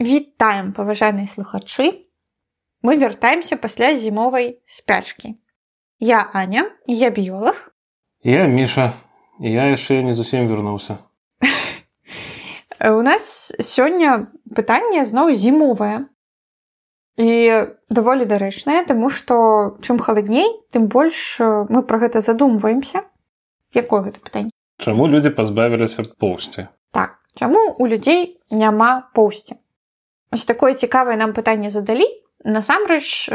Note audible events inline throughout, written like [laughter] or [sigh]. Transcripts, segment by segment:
Вітаем паважаныя слухачы. Мы вяртаемся пасля зімовай спячкі. Я Аня, я біёлаг. Я Міша, я яшчэ не зусім вярнуўся. [laughs] У нас сёння пытанне зноў зімовае і даволі дарэчнае, таму што чым халадней, тым больш мы пра гэта задумваемся. Якое гэта пытанне? Чаму людзі пазбавіліся поўсці? Так, чаму у людзей няма поўсці? Ось такое цікавае нам пытанне задалі. Насамрэч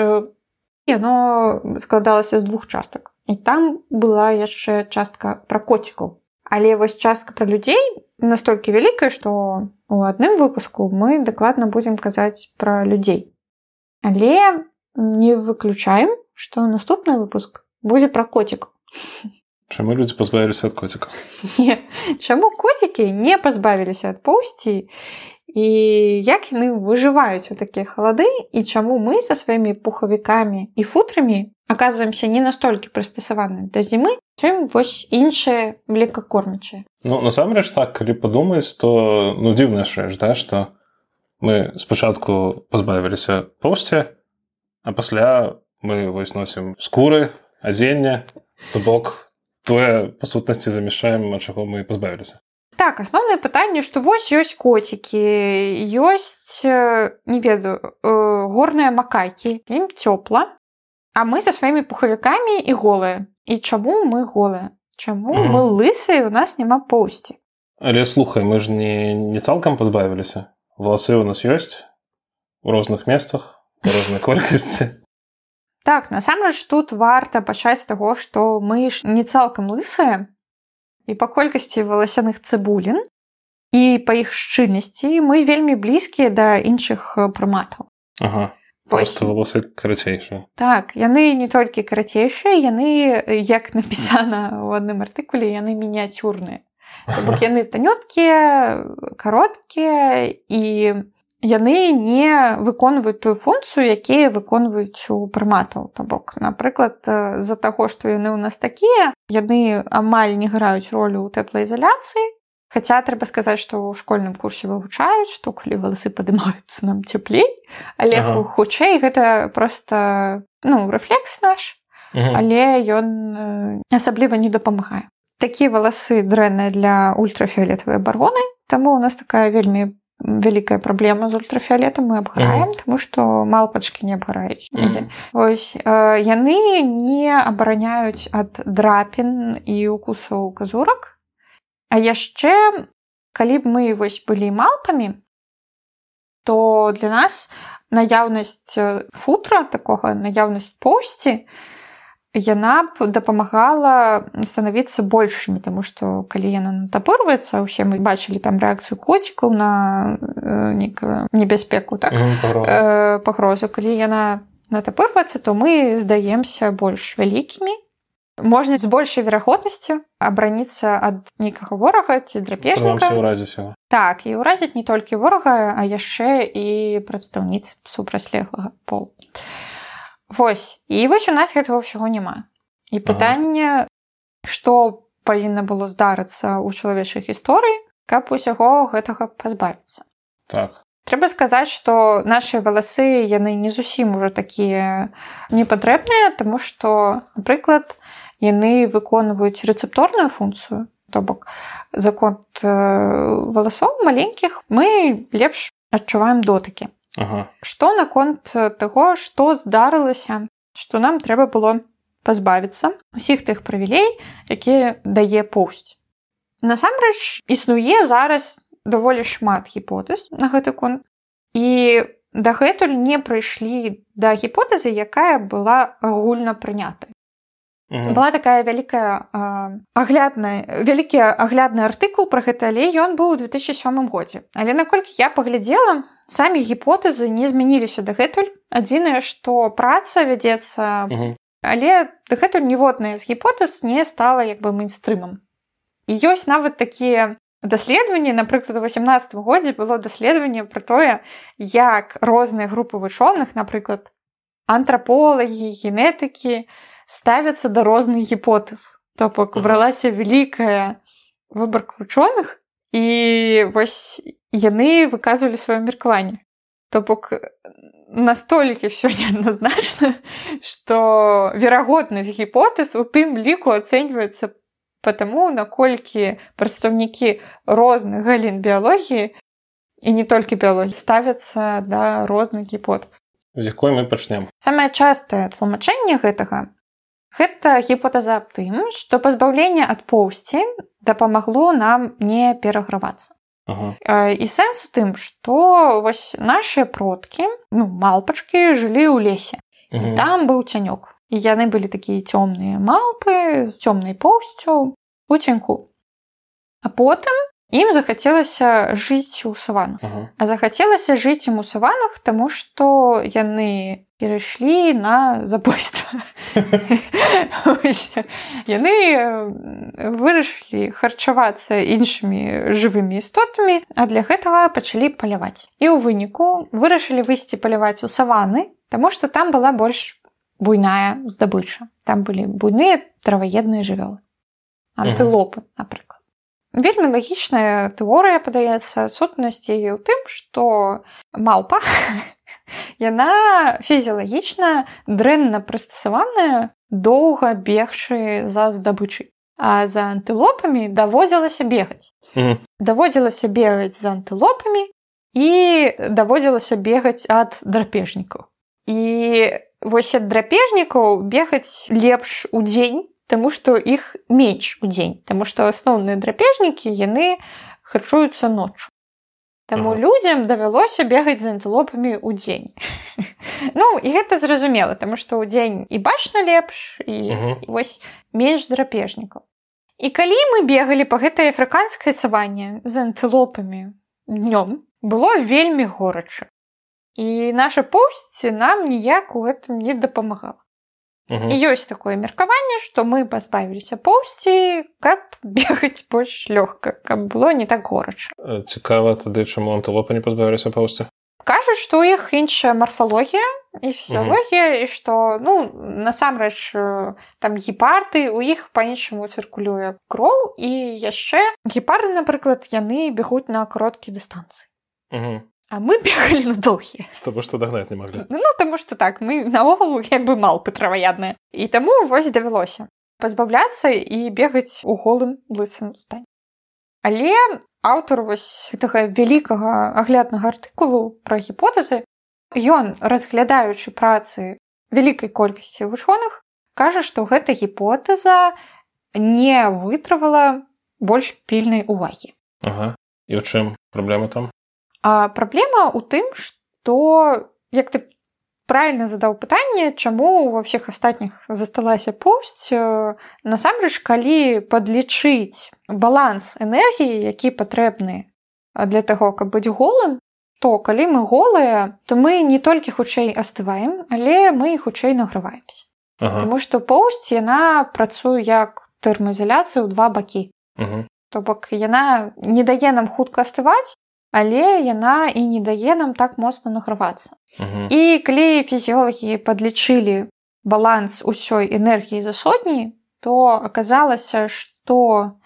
яно складалася з двух частак. І там была яшчэ частка пра коцікаў. Але вось частка пра людзей настолькі вялікая, што у адным выпуску мы дакладна будзем казаць пра людзей. Але не выключаем, што наступны выпуск будзе пра коцік. Чаму людзі пазбавіліся ад коцікаў? [laughs] Не. Чаму коцікі не пазбавіліся ад поўсці і як яны выжываюць у такія халады і чаму мы са сваімі пухавікамі і футрамі аказваемся не настолькі прыстасаваны да зімы чым вось іншыя млекакормячыя. Ну насамрэч так калі падумаць то ну дзіўна ж да што мы спачатку пазбавіліся поўсці а пасля мы вось носім скуры адзення то бок тое па сутнасці замяшаем ад чаго мы пазбавіліся Так, асноўнае пытанне, што вось ёсць коцікі, ёсць не ведаю горныя макайкі, ім цёпла. А мы са сваімі пухавікамі і голыя. І чаму мы голыя? Чаму mm -hmm. мы лысыя у нас няма поўсці? Але слухай, мы ж не, не цалкам пазбавіліся. Валасы ў нас ёсць у розных месцах, у рознай колькасці. Так, насамрэч тут варта пачаць з таго, што мы ж не цалкам лысыя, і па колькасці валасяных цыбулін і па іх шчыльнасці мы вельмі блізкія да іншых прыматаў ага. валасы карацейшыя. Так яны не толькі карацейшыя яны як напісана ў адным артыкуле яны мініяцюрныя. [laughs] Яны танюткія кароткія і яны не выконваюць тую функцыю якія выконваюць у прыматаў то бок напрыклад з-за таго што яны ў нас такія яны амаль не граюць ролю ў тэплаізаляцыі Хаця трэба сказаць што ў школьным курсе вывучаюць што калі валасы падымаюцца нам цяплей але ага. хутчэй гэта просто ну рэфлекс наш ага. але ён асабліва не дапамагае такія валасы дрэнныя для ультрафіолетавай бароны таму у нас такая вельмі вялікая праблема з ультрафіолетам мы абгараем mm тому што малпачкі не абгараюць mm ось э, яны не абараняюць ад драпін і укусаў казурак а яшчэ калі б мы вось былі малпамі то для нас наяўнасць футра такога наяўнасць поўсці то яна б дапамагала станавіцца большымі тому что калі яна натапырваецца усе мы бачылі там рэакцыю коцікаў на э, небяспеку так э, пагрозу. Калі яна натапырваецца то мы здаемся больш вялікімі. Можна з большай верагоднасцю абараніцца ад нейкага ворага ці драпежніка. Так і ўразіць не толькі ворага а яшчэ і прадстаўніц супрацьлеглага пол а Вось і вось у нас гэтага ўсяго няма. І пытанне, што павінна было здарыцца ў чалавечай гісторыі, каб усяго гэтага пазбавіцца. Так. Трэба сказаць, што нашыя валасы яны не зусім ужо такія непатрэбныя, таму што, напрыклад, яны выконваюць рэцэпторную функцыю, то бок закон валасоў маленькіх мы лепш адчуваем дотыкі. Ага. Што наконт таго, што здарылася, што нам трэба было пазбавіцца усіх тых правілей, якія дае поўсць. Насамрэч існуе зараз даволі шмат гіпотэз на гэты конт. І дагэтуль не прыйшлі да гіпотэзы, якая была агульна прынятай. Угу. была такая вялікая аглядная вялікі аглядны артыкул пра гэта але ён быў у 2007 годзе але наколькі я паглядзела самі гіпотэзы не змяніліся дагэтуль адзінае што праца вядзецца але дагэтуль ніводная з гіпотэз не стала як бы мейнстрымам і ёсць нават такія даследаванні напрыклад у 18 годзе было даследаванне пра тое як розныя групы вучоных напрыклад антраполагі генетыкі ставяцца да розных гіпотэз то бок бралася вялікая выбарка вучоных і вось яны выказвалі сваё меркаванне. То бок настолькі все [laughs] неадназначна что верагоднасць гіпотэз у тым ліку ацэньваецца потому наколькі прадстаўнікі розных галін біялогіі і не толькі біялогіі ставяцца да розных гіпотэз. З якой мы пачнем самае частае тлумачэнне гэтага гэта гіпотэза аб тым што пазбаўленне ад поўсці дапамагло нам не перагравацца ага. і сэнс у тым што вось нашыя продкі ну малпачкі жылі ў лесе Мгм. там быў цянёк і яны былі такія цёмныя малпы з цёмнай поўсцю у цяньку а потым ім захацелася жыць у саванах Ага. а захацелася жыць ім у саванах таму што яны перайшлі на забойства [laughs] яны э, вырашылі харчавацца іншымі жывымі істотамі а для гэтага пачалі паляваць. І ў выніку вырашылі выйсці паляваць у саваны таму што там была больш буйная здабыча. Там былі буйныя траваедныя жывёлы. Антылопы напрыклад вельмі лагічная тэорыя падаецца сутнасць яе ў тым што малпа [laughs] яна фізіялагічна дрэнна прыстасаваная доўга бегчы за здабычай а за антылопамі даводзілася бегаць Мгм. даводзілася бегаць за антылопамі і даводзілася бегаць ад драпежнікаў і вось ад драпежнікаў бегаць лепш у дзень таму што іх менш у дзень таму што асноўныя драпежнікі яны харчуюцца ноччу Таму Ага. людзям давялося бегаць за антылопамі ў дзень Ну і гэта зразумела таму што ў дзень і бачна лепш і Мгм. вось менш драпежнікаў і калі мы бегалі па гэтай афрыканскай саванне з антылопамі днём было вельмі горача. І наша поўсць нам ніяк у гэтым не дапамагала Мгм. і ёсць такое меркаванне што мы пазбавіліся поўсці каб [laughs] бегаць больш лёгка каб было не так горача Э, цікава тады чаму антылопы не пазбавіліся паўсці кажуць што ў іх іншая марфалогія і фізіялогія і што ну насамрэч э, там гепарды у іх па-іншаму цыркулюе кроў і яшчэ гепарды напрыклад яны бегуць на кароткія дыстанцыі Мгм. А мы [laughs] бегалі на доўгія Таму што дагнаць не маглі ну таму што так мы наогул як бы малпы траваядныя і таму вось давялося пазбаўляцца і бегаць у голым лысым стане але аўтар вось гэтага вялікага агляднага артыкулу пра гіпотэзы ён разглядаючы працы вялікай колькасці вучоных кажа што гэта гіпотэза не вытрывала больш пільнай увагі. Ага. і ў чым праблема там А праблема ў тым, што як ты правильно задаў пытанне, чаму ва ўсіх астатніх засталася поўсць, э, насамрэч калі падлічыць баланс энергіі, які патрэбны для таго, каб быць голым, то калі мы голыя, то мы не толькі хутчэй астываем, але мы і хутчэй награваемся. ага. Таму што поўсць яна працуе як тэрмаізаляцыя ў два бакі. Мгм. То бок яна не дае нам хутка астываць, але яна і не дае нам так моцна награвацца. Мгм. І калі фізіолагі падлічылі баланс усёй энергіі за сотні, то аказалася, што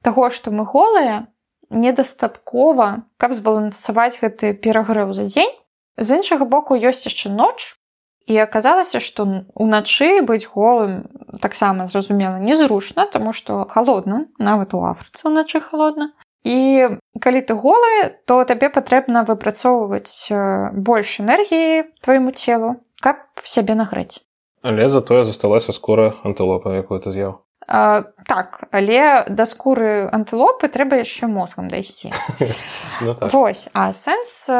таго, што мы голыя, недастаткова, каб збалансаваць гэты перагрэў за дзень. З іншага боку ёсць яшчэ ноч. І аказалася, што уначы быць голым таксама зразумела незручна, таму што халодна, нават у Афрыцы ўначы халодна. І калі ты голы, то табе патрэбна выпрацоўваць больш энергіі твайму целу, каб сябе нагрэць. але затое засталася скора антылопа якую ты з'яў А, так, але да скуры антылопы трэба яшчэ мозгам дайсці. [laughs] ну, так. Вось, а сэнс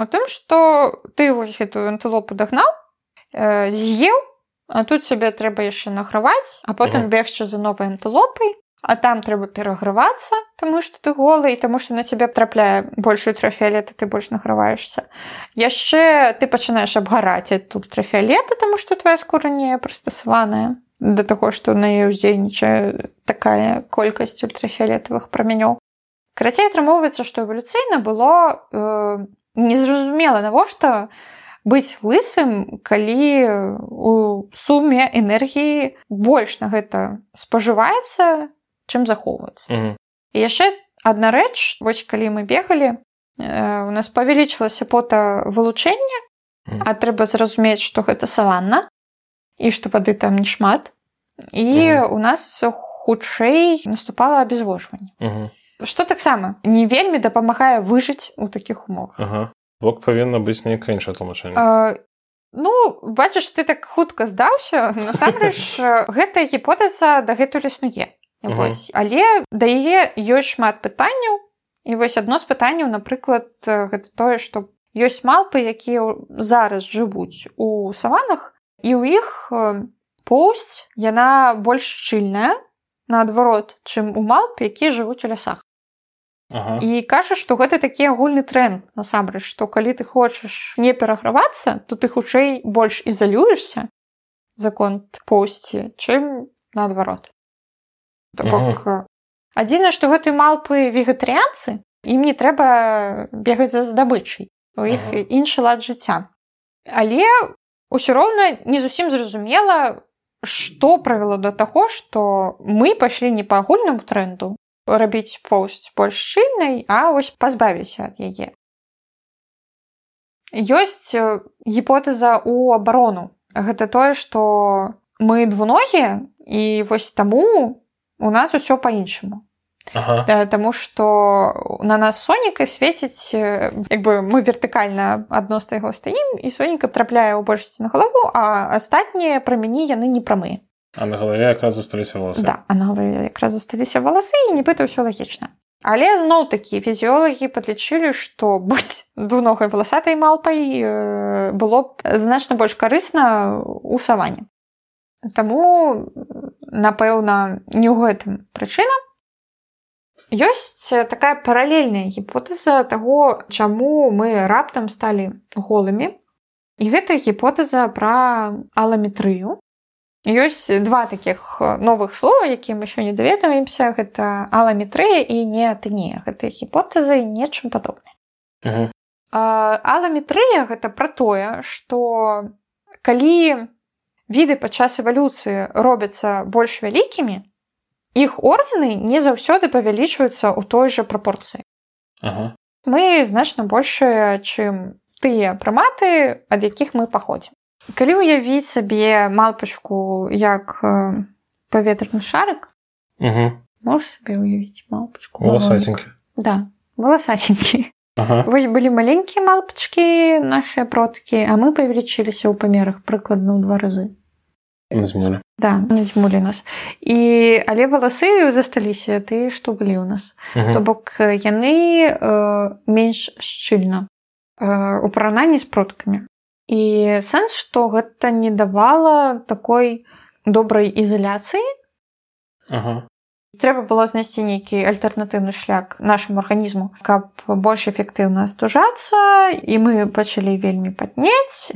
у тым, што ты вось гэтую антылопу дагнаў, з'еў, а тут сябе трэба яшчэ награваць, а потым бегчы за новай антылопай, а там трэба перагравацца, таму што ты голы і таму што на цябе трапляе больш ультрафіолета, ты больш награваешся. Яшчэ ты пачынаеш абгараць ад ультрафіолета, таму што твоя скура не прыстасаваная да таго, што на яе ўздзейнічае такая колькасць ультрафіолетавых прамянёў. Карацей атрымоўваецца, што эвалюцыйна было э, незразумела навошта быць лысым, калі у суме энергіі больш на гэта спажываецца, чым захоўваецца. Мгм. І яшчэ адна рэч, вось калі мы бегалі, у нас павялічылася пота вылучэння а трэба зразумець што гэта саванна і што вады там не шмат. І у нас хутчэй наступала абезвожванне што таксама не вельмі дапамагае выжыць у такіх умовах. Ага. бок павінна быць нейкае іншае тлумачэнне. Ну бачыш ты так хутка здаўся. Насамрэч [laughs] гэтая гіпотэза дагэтуль існуе Вось. але да яе ёсць шмат пытанняў і вось адно з пытанняў напрыклад гэта тое што ёсць малпы якія зараз жывуць у саванах і ў іх поўсць яна больш шчыльная наадварот чым у малпе якія жывуць у лясах ага. і кажа што гэта такі агульны тренд насамрэч што калі ты хочаш не перагравацца то ты хутчэй больш ізалюешся закон поўсці чым наадварот адзінае што гэтай малпы вегетарыянцы ім не трэба бегаць за здабычай. У іх іншы лад жыцця. Але ўсё роўна не зусім зразумела што правяло да таго што мы пайшлі не па агульнаму тренду рабіць поўсць больш шчыльнай а вось пазбавіліся ад яе. Ёсць гіпотэза ў абарону. Гэта тое што мы двуногія і вось таму у нас усё па-іншаму ага. Таму што на нас соніка свеціць як бы мы вертыкальна адносна яго стаім і соніка трапляе ў большасці на галаву а астатнія прамяні яны не прамыя А на галаве якраз засталіся валасы да, а на галаве якраз засталіся валасы і нібыта ўсё лагічна Але зноў такі фізіолагі падлічылі што быць [laughs] двуногай валасатай малпай было б значна больш карысна у саване Таму напэўна не ў гэтым прычына. Ёсць такая паралельная гіпотэза таго чаму мы раптам сталі голымі. І гэта гіпотэза пра аламетрыю. Ёсць два таких новых слова якія мы еще не даведваемся. Гэта аламетрыя і не атыне гэтыя гіпотэзы нечым падобны аламетрыя гэта пра тое што калі віды падчас эвалюцыі робяцца больш вялікімі іх органы не заўсёды павялічваюцца ў той жа прапорцыі ага. мы значна большая чым тыя прыматы ад якіх мы паходзім калі уявіць сабе малпачку як паветраны шарык можешь сабе уявіць малпачку да валасасенькі ага. вось былі маленькія малпачкі нашыя продкі а мы павелічыліся ў памерах прыкладна ў два разы да надзьмулі нас. І але валасы засталіся ты што былі ў нас? То бок яны э, менш шчыльна э, у параўнанні з продкамі і сэнс што гэта не давала такой добрай ізаляцыі ага. Трэба было знайсці нейкі альтэрнатыўны шлях нашаму арганізму каб больш эфектыўна астужацца і мы пачалі вельмі патнець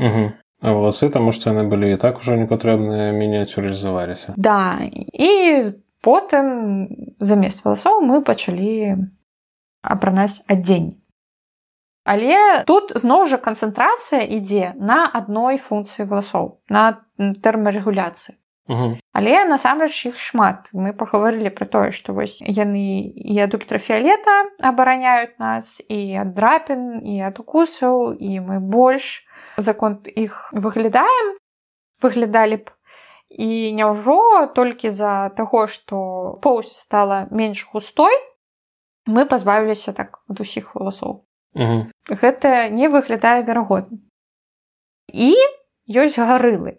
А валасы таму што яны былі і так ужо непатрэбныя мініяцюрызаваліся да і потым замест валасоў мы пачалі апранаць адзень але тут зноў жа канцэнтрацыя ідзе на адной функцыі валасоў на тэрмарэгуляцыі але насамрэч іх шмат. Мы пагаварылі пра тое што вось яны і ад ультрафіолета абараняюць нас і ад драпін і ад укусаў і мы больш закон іх выглядаем выглядалі б. І няўжо толькі з-за таго што поўсць стала менш густой мы пазбавіліся так ад усіх валасоў гэта не выглядае верагодна. І ёсць гарылы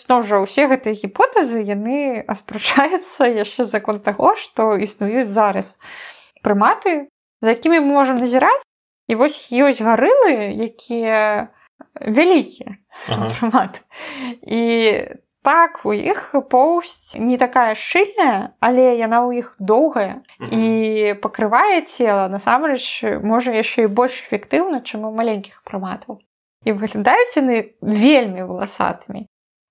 зноў жа ўсе гэтыя гіпотэзы яны аспрачаюцца яшчэ закон таго што існуюць зараз прыматы за якімі мы можам назіраць і вось ёсць гарылы якія вялікія ага. і так у іх поўсць не такая шчыльная але яна ў іх доўгая і пакрывае цела насамрэч можа яшчэ і больш эфектыўна чым у маленькіх прыматаў і выглядаюць яны вельмі валасатымі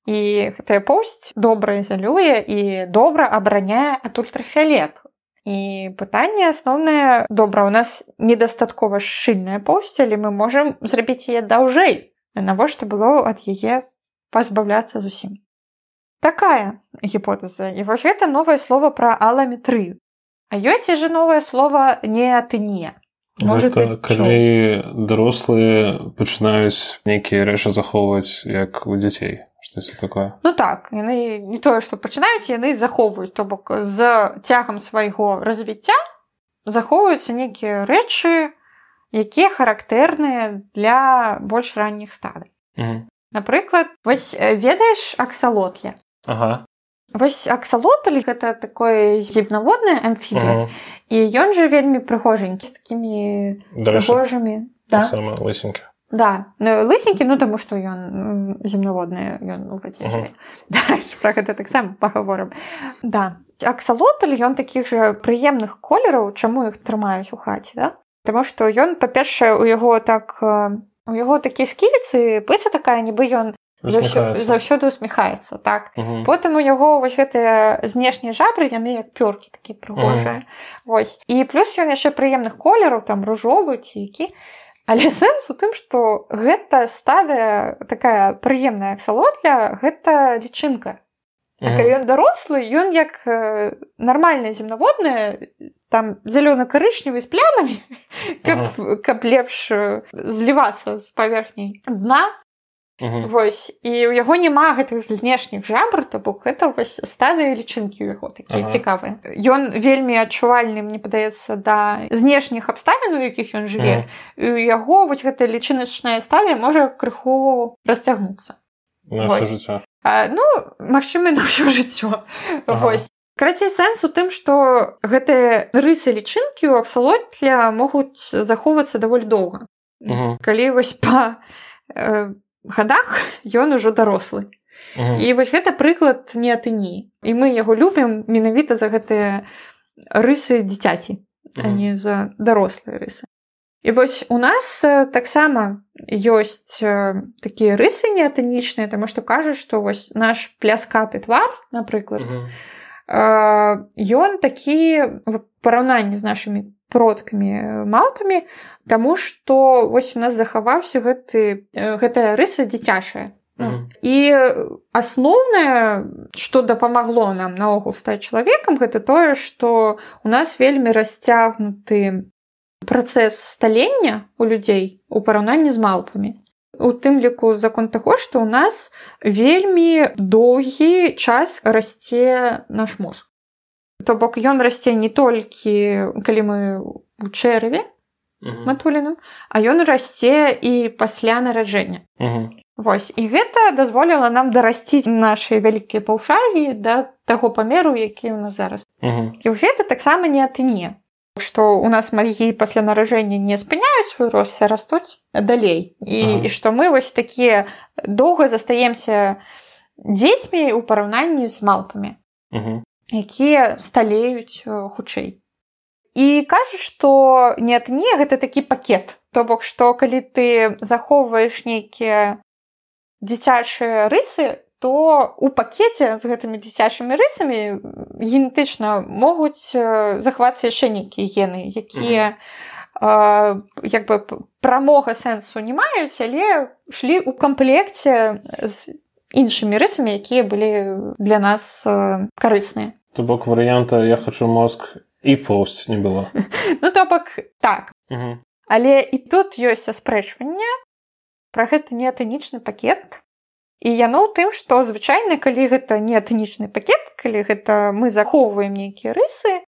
і гэтая поўсць добра ізалюе і добра абараняе ад ультрафіолету І пытанне асноўнае добра у нас недастаткова шчыльная поўсць, але мы можам зрабіць яе даўжэй. Навошта было ад яе пазбаўляцца зусім. Такая гіпотэза і вось гэта новае слово пра аламетрыю. А ёсць жа новае слово неатыне. Можа, Гэта, калі дарослыя пачынаюць нейкія рэчы захоўваць як у дзяцей штосьці такое? Ну так яны не тое што пачынаюць яны захоўваюць то бок з цягам свайго развіцця захоўваюцца нейкія рэчы якія характэрныя для больш ранніх стадый. Мгм. напрыклад вось э, ведаеш аксалотля? Ага. Вось аксалотль гэта такое земнаводная амфібія Мгм. і ён жа вельмі прыгожанькі з такімі прыгожымі да. лысенькі Да, ну, лысенькі, ну таму што [laughs] ён земнаводны ён у вадзе Ага. жыве. Дарэчы, пра гэта таксама пагаворам. Да. Аксалотль ён такіх жа прыемных колераў, чаму іх трымаюць у хаце, да? Таму што ён, па-першае, у яго так у яго такія сківіцы, пыца такая, нібы ён Усміхаецца. заўсёды усміхаецца. Так. Мгм. Потым у яго вось гэтыя знешнія жабры яны як пёркі такія прыгожыя. Вось. І плюс ён яшчэ прыемных колераў там ружовы ці які. Але [laughs] сэнс у тым, што гэта стадыя такая прыемная аксалотля, гэта лічынка. А Мгм. калі ён дарослы, ён як э, нармальная земнаводная, там зялёна-карычневы з плямамі, [laughs] каб, каб лепш э, злівацца з паверхняй дна. Мгм. Вось і ў яго няма гэтых знешніх жабр, то бок гэта вось стадыя лічынкі яго такія Ага. цікавыя. Ён вельмі адчувальны, мне падаецца да знешніх абставін, у якіх ён жыве. Мгм. І ў яго вось гэта лічыначная стадыя можа крыху расцягнуцца. Жыццё ну магчыма на ўсё жыццё. Ага. Вось. Карацей сэнс у тым, што гэтыя рысы лічынкі ў аксалотля могуць захоўвацца даволі доўга. Мгм. Калі вось па э, гадах ён ужо дарослы. Мгм. І вось гэта прыклад неатыніі. І мы яго любім менавіта за гэтыя рысы дзіцяці, а Мгм. не за дарослыя рысы. І вось у нас таксама ёсць такія рысы неатынічныя, таму што кажуць, што вось наш пляскаты твар, напрыклад, Мгм. э, ён такі параўнанні з нашымі продкамі э, малпамі, таму што вось у нас захаваўся гэты, э, гэтая рыса дзіцячая. Мгм. І асноўнае, што дапамагло нам наогул стаць чалавекам, гэта тое, што у нас вельмі расцягнуты працэс сталення у людзей у параўнанні з малпамі. У тым ліку закон таго, што ў нас вельмі доўгі час расце наш мозг. То бок ён расце не толькі калі мы у чэрве Мгм. матуліным, а ён расце і пасля нараджэння. Вось і гэта дазволіла нам дарасціць нашы вялікія паўшаргі да таго памеру, які ў нас зараз. Мгм. І ўсе гэта таксама не атыне, што у нас мазгі пасля наражэння не спыняюць свой рост, растуць далей. І, Ага. і што мы вось такія доўга застаемся дзецьмі ў параўнанні з малпамі, Мгм. Якія сталеюць э, хутчэй. І кажа, што не атыне гэта такі пакет. То бок, што калі ты захоўваеш нейкія дзіцячыя рысы, то у пакеце з гэтымі дзіцячымі рысамі генетычна могуць э, захавацца яшчэ нейкія гены, якія э, як бы прамога сэнсу не маюць, але шлі ў камплекце з іншымі рысамі, якія былі для нас э, карысныя. То бок варыянта я хачу мозг і поўсць не было [laughs] Ну то бок так. Мгм. Але і тут ёсць аспрэчванне пра гэты неатынічны пакет. І яно ў тым, што звычайна, калі гэта неатынічны пакет, калі гэта мы захоўваем нейкія рысы,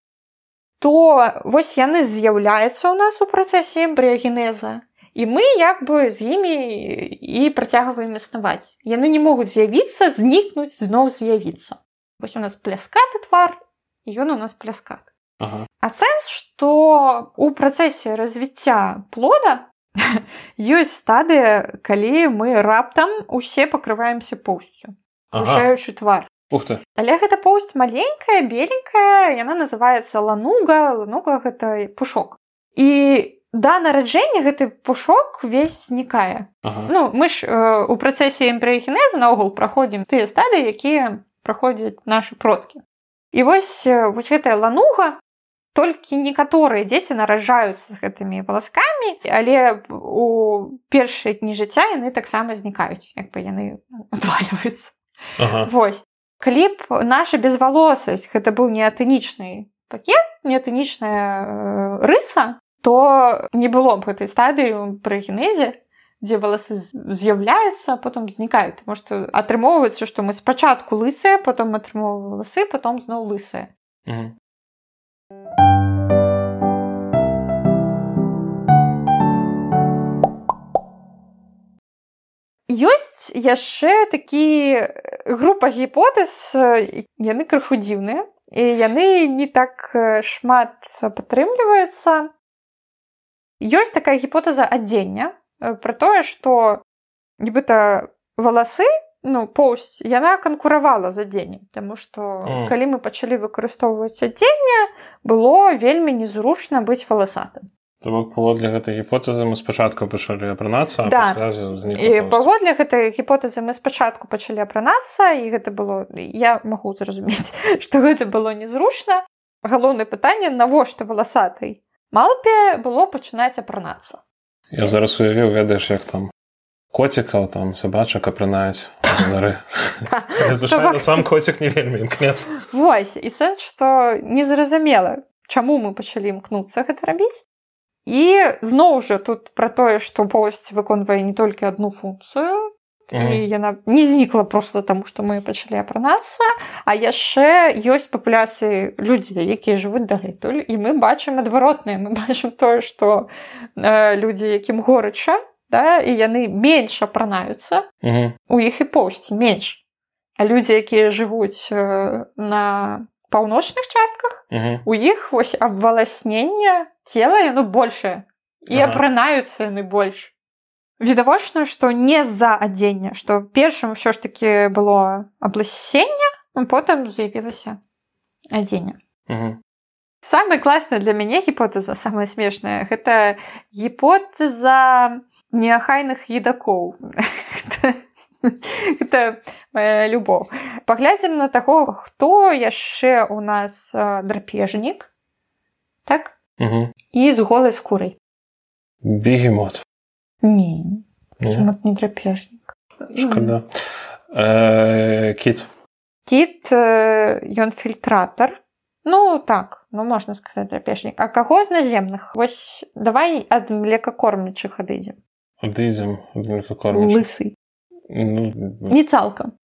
то вось яны з'яўляюцца ў нас у працэсе эмбрыягенеза. І мы як бы з імі і працягваем існаваць. Яны не могуць з'явіцца, знікнуць, зноў з'явіцца. Вось у нас пляскаты твар, ён у нас пляскаты. Ага. А сэнс, што у працэсе развіцця плода [laughs] ёсць стадыя, калі мы раптам усе пакрываемся поўсцю, Ага. рушаючы твар. Ух ты Але гэта поўсць маленькая, беленькая, яна называецца лануга, лануга гэта пушок. І да нараджэння гэты пушок увесь знікае. Ага. Ну мы ж э, у працэсе эмбрыягенеза наогул праходзім тыя стадыі, якія праходзяць нашы продкі. І вось э, вось гэтая лануга толькі некаторыя дзеці наражаюцца з гэтымі валаскамі, але у першыя дні жыцця яны таксама знікаюць, як бы яны адвальваюцца. Ага. Вось калі б наша безвалосасць гэта быў неатынічны пакет неатынічная э, рыса то не было б гэтай стадыі пры генезе дзе валасы з'яўляюцца потым знікаюць Таму што атрымоўваецца што мы спачатку лысыя потом атрымоўваем валасы потом зноў лысыя Мгм. ёсць яшчэ такі э, група гіпотэз э, яны крыху дзіўныя і яны не так э, шмат падтрымліваюцца. Ёсць такая гіпотэза адзення пра тое што нібыта валасы ну поўсць яна канкуравала з адзеннем Таму што Мгм. калі мы пачалі выкарыстоўваць адзенне было вельмі незручна быць валасатым То бок паводле гэтай гіпотэзы мы спачатку пачалі апранацца, Да. паводле гэтай гіпотэзы мы спачатку пачалі апранацца і гэта было я магу зразумець [laughs] што гэта было незручна галоўнае пытанне навошта валасатай малпе было пачынаць апранацца Я зараз уявіў, ведаеш, як там коцікаў там сабачак апранаюць. [laughs] Звычайна сам коцік не вельмі імкнецца. Вось і сэнс што незразумела чаму мы пачалі імкнуцца гэта рабіць і зноў жа тут пра тое што поўсць выконвае не толькі адну функцыю і яна не знікла просто таму што мы пачалі апранацца а яшчэ ёсць папуляцыі людзей якія жывуць дагэтуль і мы бачым адваротнае мы бачым тое што э, людзі якім горача да, і яны менш апранаюцца Мгм. у іх і поўсці менш а людзі якія жывуць э, на паўночных частках Мгм. у іх вось абваласнення цела яно большее і Ага. апранаюцца яны больш відавочна што не з-за адзення што першым ўсё ж таки было абласенне потым з'явілася адзення Мгм. самае класнае для мяне гіпотэза самая смешная гэта гіпотэза неахайных едакоў [laughs] это моя любоў паглядзім на таго хто яшчэ у нас э, драпежнік так Мгм. і з голай скурай Бегемот. Не Не? Шмат не драпежнік Шкада. Э, Кіт. кіт э, ён фільтратор ну так ну можна сказаць драпежнік а каго з наземных вось давай ад млекакормячых адыдзем Адыдзем ад млекакормячых. лысы Ну, не цалкам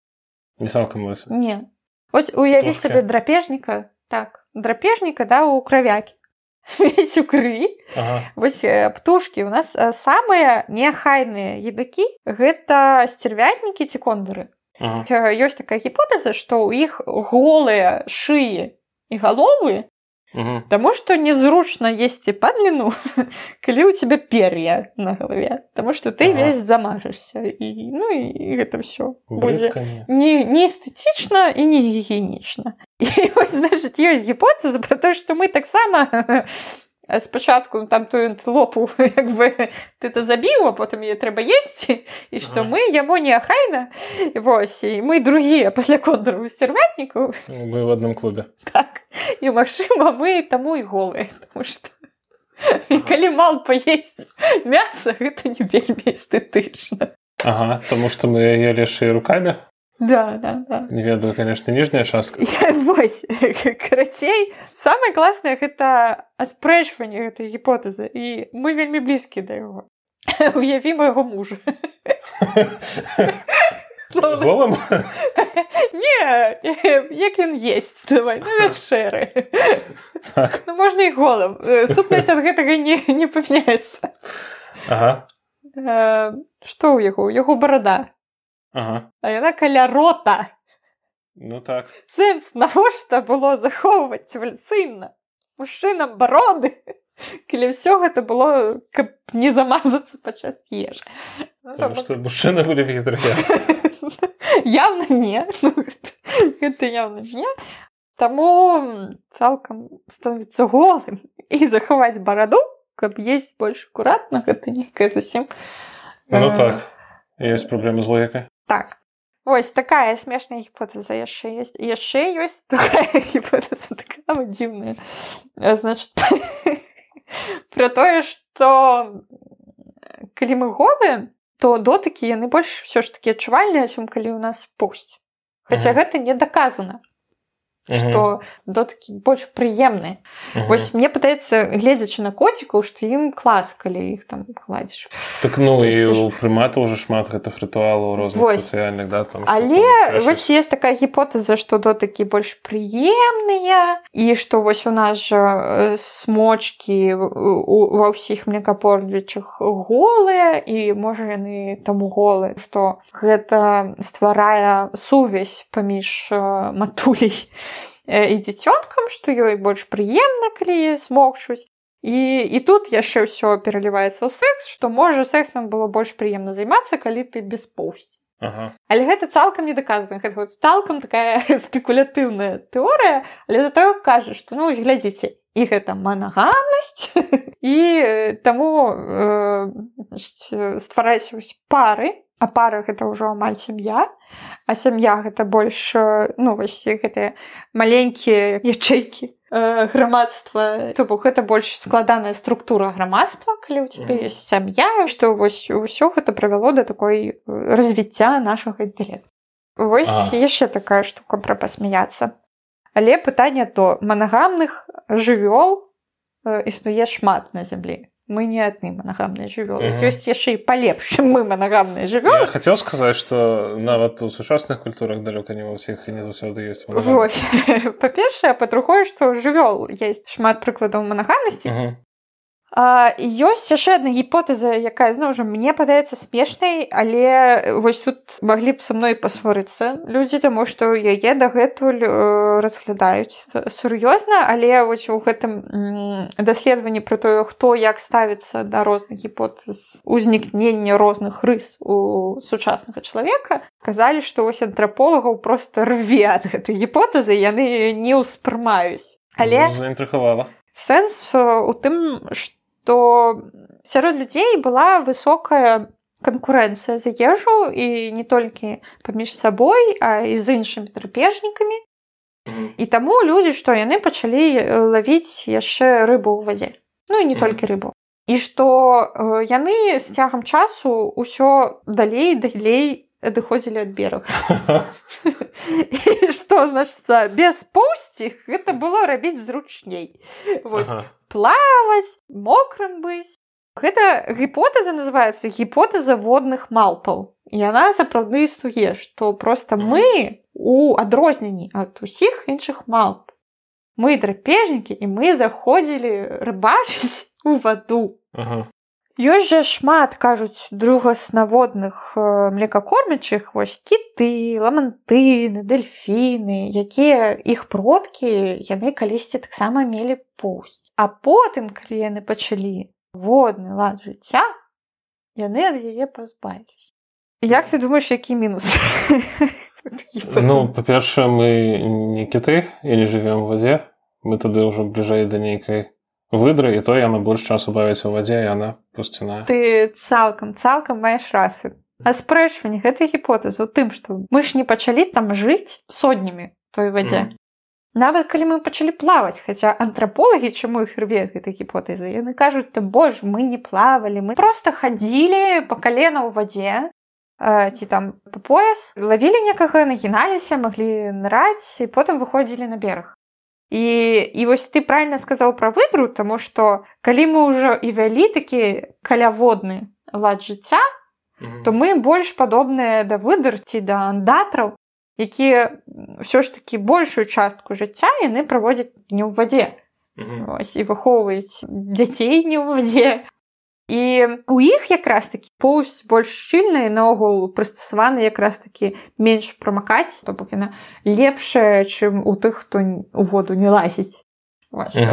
не цалкам лысы. Не. Вот уяві сабе драпежніка так драпежніка да у кравякі [laughs] весь у крыві Ага. вось э, птушкі у нас э, самыя неахайныя едакі гэта сцервятнікі ці кондары Ага. Э, ёсць такая гіпотэза што ў іх голыя шыі і галовы Мгм. Таму што незручна есці падліну [laughs] калі ў цябе пер'я на галаве Таму што ты Ага. весь замажешся і ну і гэта ўсё будзе не. не, эстэтычна і не гігіенічна. І [laughs] вось значыць ёсць гіпотэза пра тое, што мы таксама [laughs] спачатку там тую антылопу [laughs] як бы ты то забіў, а потым яе трэба есці і што Ага. мы яму неахайна вось і мы другія пасля кондару сервятнікаў Мы в одном клубе. так і магчыма мы таму і голыя тому што і калі мал паесць мяса [laughs] гэта не вельмі эстэтычна Ага, тому что мы ели шею руками. Да, да, да. Не ведаю, конечно, нижняя частка. [laughs] Я, вось карацей. Самае класнае гэта аспрэчванне гэтай гіпотэзы і мы вельмі блізкія да яго [laughs] уяві майго мужа. Голым? [laughs] не як ён есть давай на вячэры Так. ну можна і голым Э, сутнасць ад гэтага не, не памяняецца Ага. Э, што ў яго у яго барада Ага. а яна каля рота Ну так. сэнс навошта было захоўваць цывілізацыйна мужчынам бароды [laughs] калі ўсё гэта было каб не замазацца падчас ежы таму- что были вегетарианцы. явно не [laughs] Ну, гэта- явно не таму цалкам становіцца голым і захаваць бараду каб есть больш акуратна гэта нейкая зусім Ну так. Есть проблемы с логикой. Так. Вось такая смешная гіпотэза яшчэ ёсць. Яшчэ ёсць такая [laughs] гіпотэза такая дзіўная. Э, Значит, [laughs] пра тое, што калі мы голыя, то дотыкі яны больш ўсё ж такі адчувальныя, чым калі ў нас пусць. Хаця Мгм. гэта не даказана. Што дотыкі больш прыемныя вось мне падаецца гледзячы на коцікаў што ім клас калі іх там гладзіш так ну і у прымата ўжо шмат гэтых рытуалаў розных сацыяльных да там але вось есть такая гіпотэза што дотыкі больш прыемныя і што вось у нас жа смочки ва ўсіх млекапордвічах голыя і можа яны таму голы што гэта стварае сувязь паміж матулей і дзіцёнкам што ёй больш прыемна калі смокчуць і і тут яшчэ ўсё пераліваецца ў секс што можа сексам было больш прыемна займацца калі ты без поўсці ага. але гэта цалкам не даказана гэта вот цалкам такая [laughs] спекулятыўная тэорыя але зато кажа што ну глядзіце і гэта манагамнасць [laughs] і таму э, ствараць пары а пара гэта ўжо амаль сям'я а сям'я гэта больш ну вось гэтыя маленькія ячэйкі э, грамадства то бок гэта больш складаная структура грамадства калі у цябе ёсць сям'я што вось ўсё гэта правяло да такой развіцця нашага інтэлекту вось яшчэ такая штука пра пасмяяцца але пытанне то манагамных жывёл э, існуе шмат на зямлі мы не адны манагамныя жывёлы -hmm. ёсць яшчэ і палепш мы манагамныя жывёлы хацеў сказаць што нават у сучасных культурах далёка не ва ўсіх не заўсёды ёсць па-першае па-другое што жывёл есть шмат прыкладаў манагамнасці -hmm ёсць яшчэ адна гіпотэза якая зноў жа мне падаецца смешнай але вось тут маглі б са мной пасварыцца людзі таму што яе дагэтуль э, разглядаюць сур'ёзна але вось у гэтым даследаванні пра тое хто як ставіцца да розных гіпотэз узнікнення розных рыс у сучаснага чалавека казалі што вось антраполагаў просто рве ад гэтай гіпотэзы яны не ўспрымаюць. Але заінтрыхавала сэнс у тым што то сярод людзей была высокая канкурэнцыя за ежу і не толькі паміж сабой, а і з іншымі драпежнікамі. І таму людзі, што яны пачалі лавіць яшчэ рыбу ў вадзе. Ну і не толькі рыбу. І што яны з цягам часу ўсё далей далей адыходзілі ад берага. што [laughs] значыцца без пусці гэта было рабіць зручней. Вось. Ага плаваць мокрым быць гэта гіпотэза называется гіпотэза водных малпаў яна сапраўды існуе што просто мы у адрозненні ад усіх іншых малп мы драпежнікі і мы заходзілі рыбачыць [laughs] у ваду ага. Ёсць жа шмат кажуць другаснаводных млекакормячых вось кіты ламантыны дельфіны якія іх продкі яны калісьці таксама мелі поўсць А потым, калі яны пачалі водны лад жыцця, яны ад яе пазбавіліся. Як ты думаеш, які мінус? Ну па-першае, мы не кіты і не жывем у вадзе. Мы тады ўжо бліжэй да нейкай выдры і то яна больш часу бавіць у вадзе яна пусціна. Ты цалкам цалкам маеш расы. А спрэчванне гэтай гіпотэзы у тым, што мы ж не пачалі там жыць сотнямі той вадзе. Mm нават калі мы пачалі плаваць хаця антраполагі чаму іх рве гэтай гіпотэзы яны кажуць ты больш мы не плавалі мы просто хадзілі по калена ў вадзе ці там по пояс лавілі некага нагіналіся маглі ныраць і потым выходзілі на бераг і і вось ты правильно сказаў пра выдру тому что калі мы ўжо і вялі такі каляводны лад жыцця то мы больш падобныя да выдарці да андатраў якія ўсё ж такі большую частку жыцця яны праводзяць не ў вадзе ось, і выхоўваюць дзяцей не ў вадзе. І у іх якраз такі поўсць больш шчыльная наогул прыстасаваны якраз такі менш прамакаць, то бок яна лепшая, чым у тых, хто у воду не лазіць.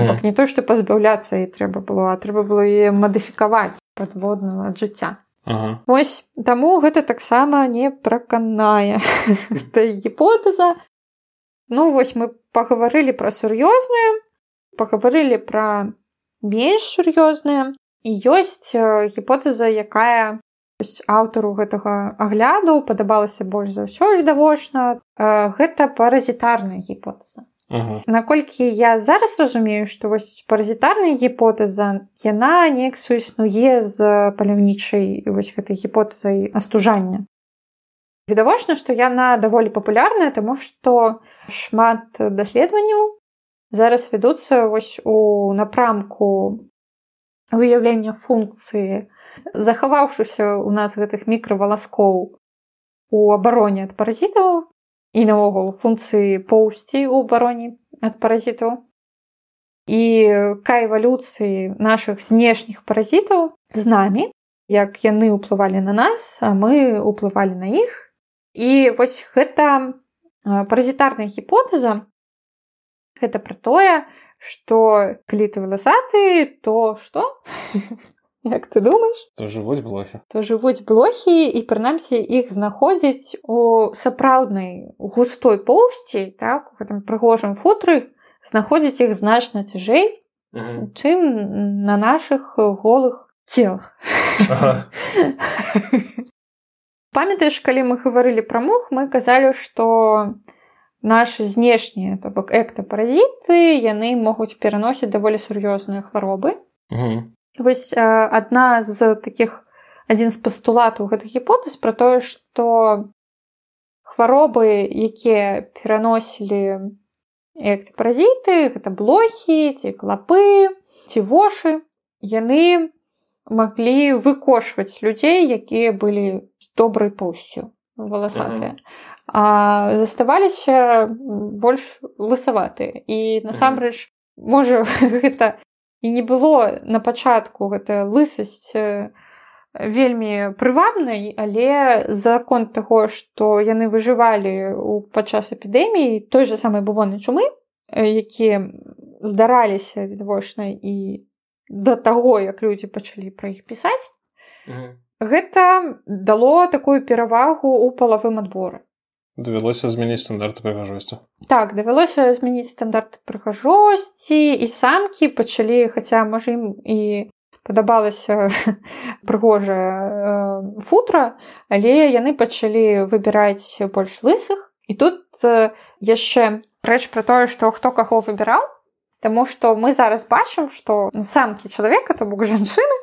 бок не то, што пазбаўляцца і трэба было, а трэба было яе мадыфікаваць падводную ад жыцця. Ага. Вось таму гэта таксама не праканае [laughs] гіпотэза. Ну вось мы пагаварылі пра сур'ёзнае, пагаварылі пра менш сур'ёзнае і ёсць гіпотэза, якая аўтару гэтага агляду падабалася больш за ўсё відавочна. Гэта паразітарная гіпотэза. Ага. Наколькі я зараз разумею, што вось паразітарная гіпотэза яна неяк суіснуе з паляўнічай вось гэтай гіпотэзай астужання. відавочна што яна даволі папулярная таму што шмат даследаванняў зараз вядуцца вось у напрамку выяўлення функцыі захаваўшыся ў нас гэтых мікраваласкоў у абароне ад паразітаў і наогул функцыі поўсці ў абароне ад паразітаў і ка эвалюцыі нашых знешніх паразітаў з намі як яны ўплывалі на нас а мы ўплывалі на іх і вось гэта паразітарная гіпотэза гэта пра тое што калі [laughs] ты валасаты то што як ты думаеш то жывуць блохі то жывуць блохі і прынамсі іх знаходзяць у сапраўднай густой поўсці так у гэтым прыгожым футры знаходзіць іх значна цяжэй чым на наших голых целах [laughs] памятаеш калі мы гаварылі пра мух мы казалі што нашы знешнія то бок эктапаразіты яны могуць пераносіць даволі сур'ёзныя хваробы вось адна з таких адзін з пастулатаў гэтых гіпотэз пра тое што хваробы якія пераносілі эктапаразіты гэта блохі ці клапы ці вошы яны маглі выкошваць людзей якія былі добрай поўсцю валасатыя а заставаліся больш лысаватыя і насамрэч можа гэта [laughs] і не было на пачатку гэта лысасць вельмі прывабнай але закон таго што яны выжывалі у падчас эпідэміі той же самай бубоннай чумы якія здараліся відавочна і да таго як людзі пачалі пра іх пісаць гэта дало такую перавагу ў палавым адборы давялося змяніць стандарты прыгажосці так давялося змяніць стандарты прыгажосці і самкі пачалі хаця можа ім і падабалася [laughs] прыгожая э, футра але яны пачалі выбіраць больш лысых і тут э, яшчэ рэч пра тое што хто каго выбіраў Таму што мы зараз бачым што самкі чалавека то бок жанчыны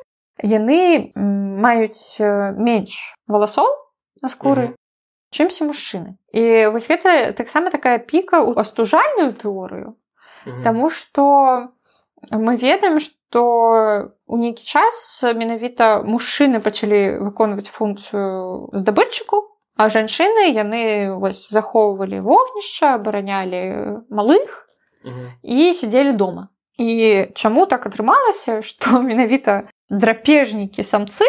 яны маюць менш валасоў на скуры mm -hmm чымся мужчыны і вось гэта таксама такая піка ў астужальную тэорыю Таму што мы ведаем што у нейкі час менавіта мужчыны пачалі выконваць функцыю здабытчыку а жанчыны яны вось захоўвалі вогнішча абаранялі малых і сядзелі дома. І чаму так атрымалася што [laughs] менавіта драпежнікі самцы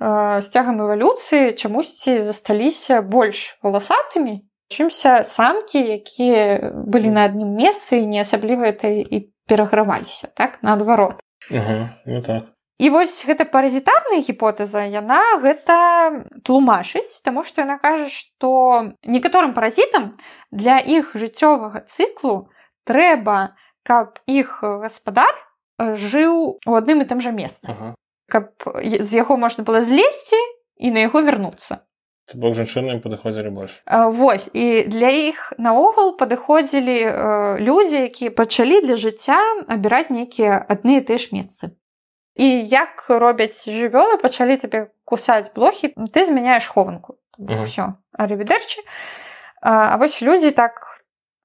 з цягам эвалюцыі чамусьці засталіся больш валасатымі чымся самкі якія былі на адным месцы і не асабліва это і пераграваліся так наадварот ну, так. і вось гэта паразітарная гіпотэза яна гэта тлумачыць таму што яна кажа што некаторым паразітам для іх жыццёвага цыклу трэба каб іх гаспадар жыў у адным і там жа месцы ага каб з яго можна было злезці і на яго вярнуцца. Бок жанчыны падыходзілі больш. Вось і для іх наогул падыходзілі э, людзі якія пачалі для жыцця абіраць нейкія адны і тыя ж месцы. І як робяць жывёлы пачалі табе кусаць блохі ты змяняеш хованку. Ўсё арывідэрчы. А вось людзі так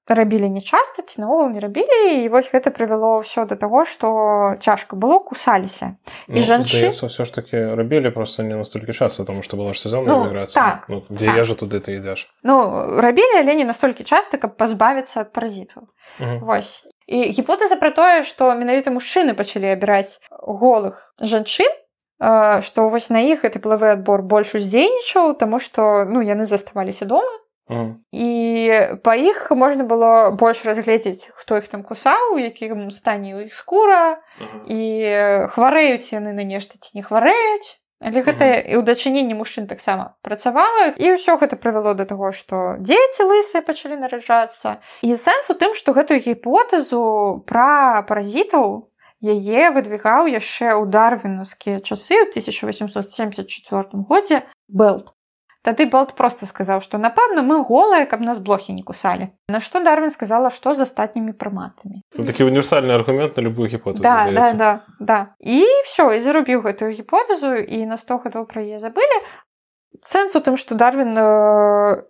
рабілі нечаста ці наогул не рабілі і вось гэта прывяло ўсё да таго што цяжка было кусаліся і ну, жанчы ўсё ж таки рабілі просто не настолькі часта тому што была ж сезонная ну, міграцыя так, ну, дзе так. ежа туды ты ідзеш ну рабілі але не настолькі часта каб пазбавіцца ад паразітаў Вось. І гіпотэза пра тое што менавіта мужчыны пачалі абіраць голых жанчын што вось на іх гэты плавы адбор больш уздзейнічаў таму што ну яны заставаліся дома і па іх можна было больш разгледзець хто іх там кусаў у якім стане ў іх скура і хварэюць яны на нешта ці не хварэюць але гэта і ў дачыненні мужчын таксама працавала і ўсё гэта прывяло да таго што дзеці лысыя пачалі нараджацца і сэнс у тым што гэтую гіпотэзу пра паразітаў яе выдвігаў яшчэ ў дарвінаўскія часы ў 1874 годзе Белт Тады Балт проста сказаў, што напэўна мы голыя, каб нас блохі не кусалі. На што Дарвін сказала, што з астатнімі прыматамі. такі універсальны аргумент на любую гіпотэзу. Да, да, да, да. І ўсё і зарубіў гэтую гіпотэзу і на 100 гадоў пра яе забылі. сэнс у тым што дарвин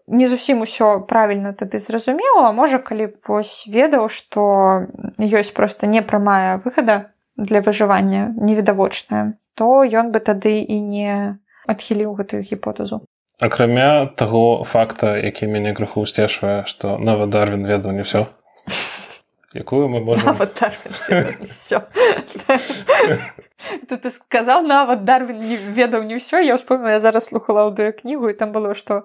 не зусім усё правільна тады зразумеў а можа калі б вось ведаў што ёсць проста непрамая выгада для выжывання невідавочная то ён бы тады і не адхіліў гэтую гіпотэзу акрамя таго факта які мяне крыху сцешвае што нават дарвин ведаў не ўсё якую мы можем все ты сказал нават дарвин не ведаў не ўсё я вспомнила я зараз слухала аўдыокнігу і там было што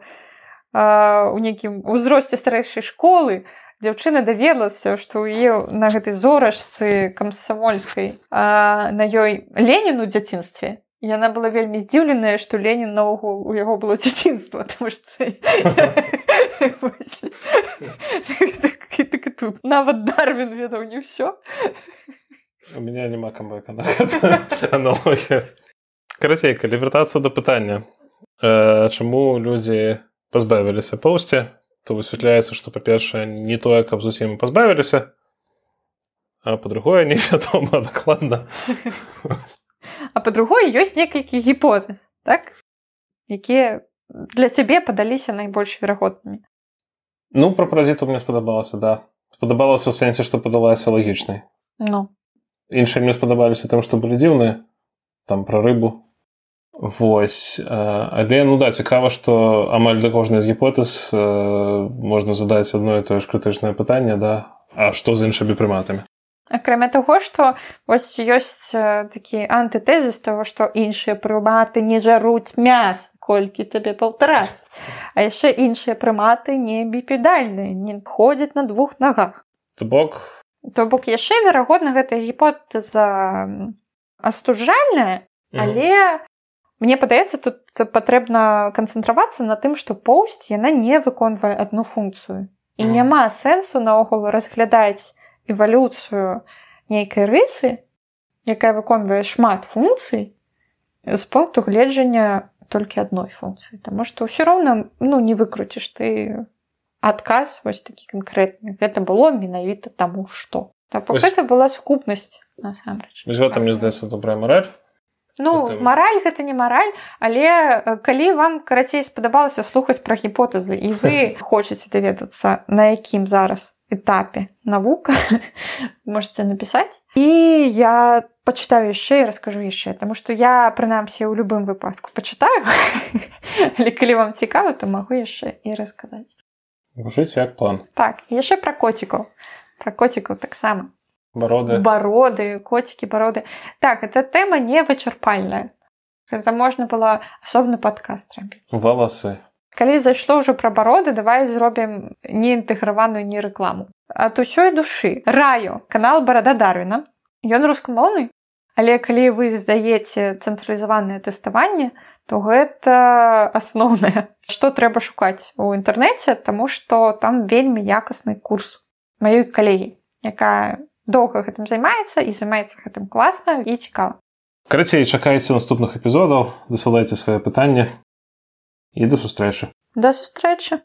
у нейкім узросце старэйшай школы дзяўчына даведалася што ў е на гэтай зорашцы камсамольскай на ёй ленін у дзяцінстве яна была вельмі здзіўленая што ленін наогул у яго было дзяцінства [laughs] [laughs] тут. Нават дарвин ведаў не ўсё. У меня няма камбэка карацей калі вяртацца да пытання чаму людзі пазбавіліся поўсці то высвятляецца што па-першае не тое каб зусім пазбавіліся а па-другое [laughs] невядома дакладна а па-другое ёсць некалькі гіпотэз так якія для цябе падаліся найбольш верагоднымі ну пра паразіту мне спадабалася да. Спадабалася ў сэнсе што падалася лагічнай ну. Іншыя мне спадабаліся там што былі дзіўныя там пра рыбу. Вось але ну да цікава што амаль да кожнай з гіпотэз можна задаць адно і тое ж крытычнае пытанне да. А што з іншымі прыматамі акрамя таго што вось ёсць такі антытэзіс того што іншыя прыматы не жаруць мяс колькі табе паўтара а яшчэ іншыя прыматы не біпедальныя не ходзяць на двух нагах то бок. То бок яшчэ верагодна гэтая гіпотэза астужальная але мне падаецца тут патрэбна канцэнтравацца на тым што поўсць яна не выконвае адну функцыю. І няма сэнсу наогул разглядаць эвалюцыю нейкай рысы, якая выконвае шмат функцый з пункту гледжання толькі адной функцыі. Таму што ўсё роўна ну, не выкруціш ты адказ вось такі канкрэтны. Гэта было менавіта таму што. Так, вось... гэта была сукупнасць насамрэч. гэта мне здаецца добрая мараль. Ну это... мараль гэта не мараль, але калі вам карацей спадабалася слухаць пра гіпотэзы і вы [laughs] хочаце даведацца, на якім зараз этапе навука [laughs] можете написать. І я почитаю яшчэ і раскажу яшчэ тому что я прынамсі ў любым выпадку почитаю. [laughs] Але калі вам цікава то могу яшчэ і расказаць жыць як план. Так яшчэ про котикаў про котикаў таксама бароды бароды коцікі бароды так эта тэма не вычарпальная это можна было асобны падкаст рабіць валасы калі зайшло ўжо пра бароды давай зробім неінтэграваную не рэкламу. Ад усёй душы. Раю. Канал барада дарвіна ён рускамоўны. Але калі вы здаеце цэнтралізаванае тэставанне то гэта асноўнае. Што трэба шукаць у інтэрнэце таму што там вельмі якасны курс маёй калегі якая доўга гэтым займаецца і займаецца гэтым класна і цікава. Карацей чакайце наступных эпізодаў дасылайце свае пытанні і да сустрэчы да сустрэчы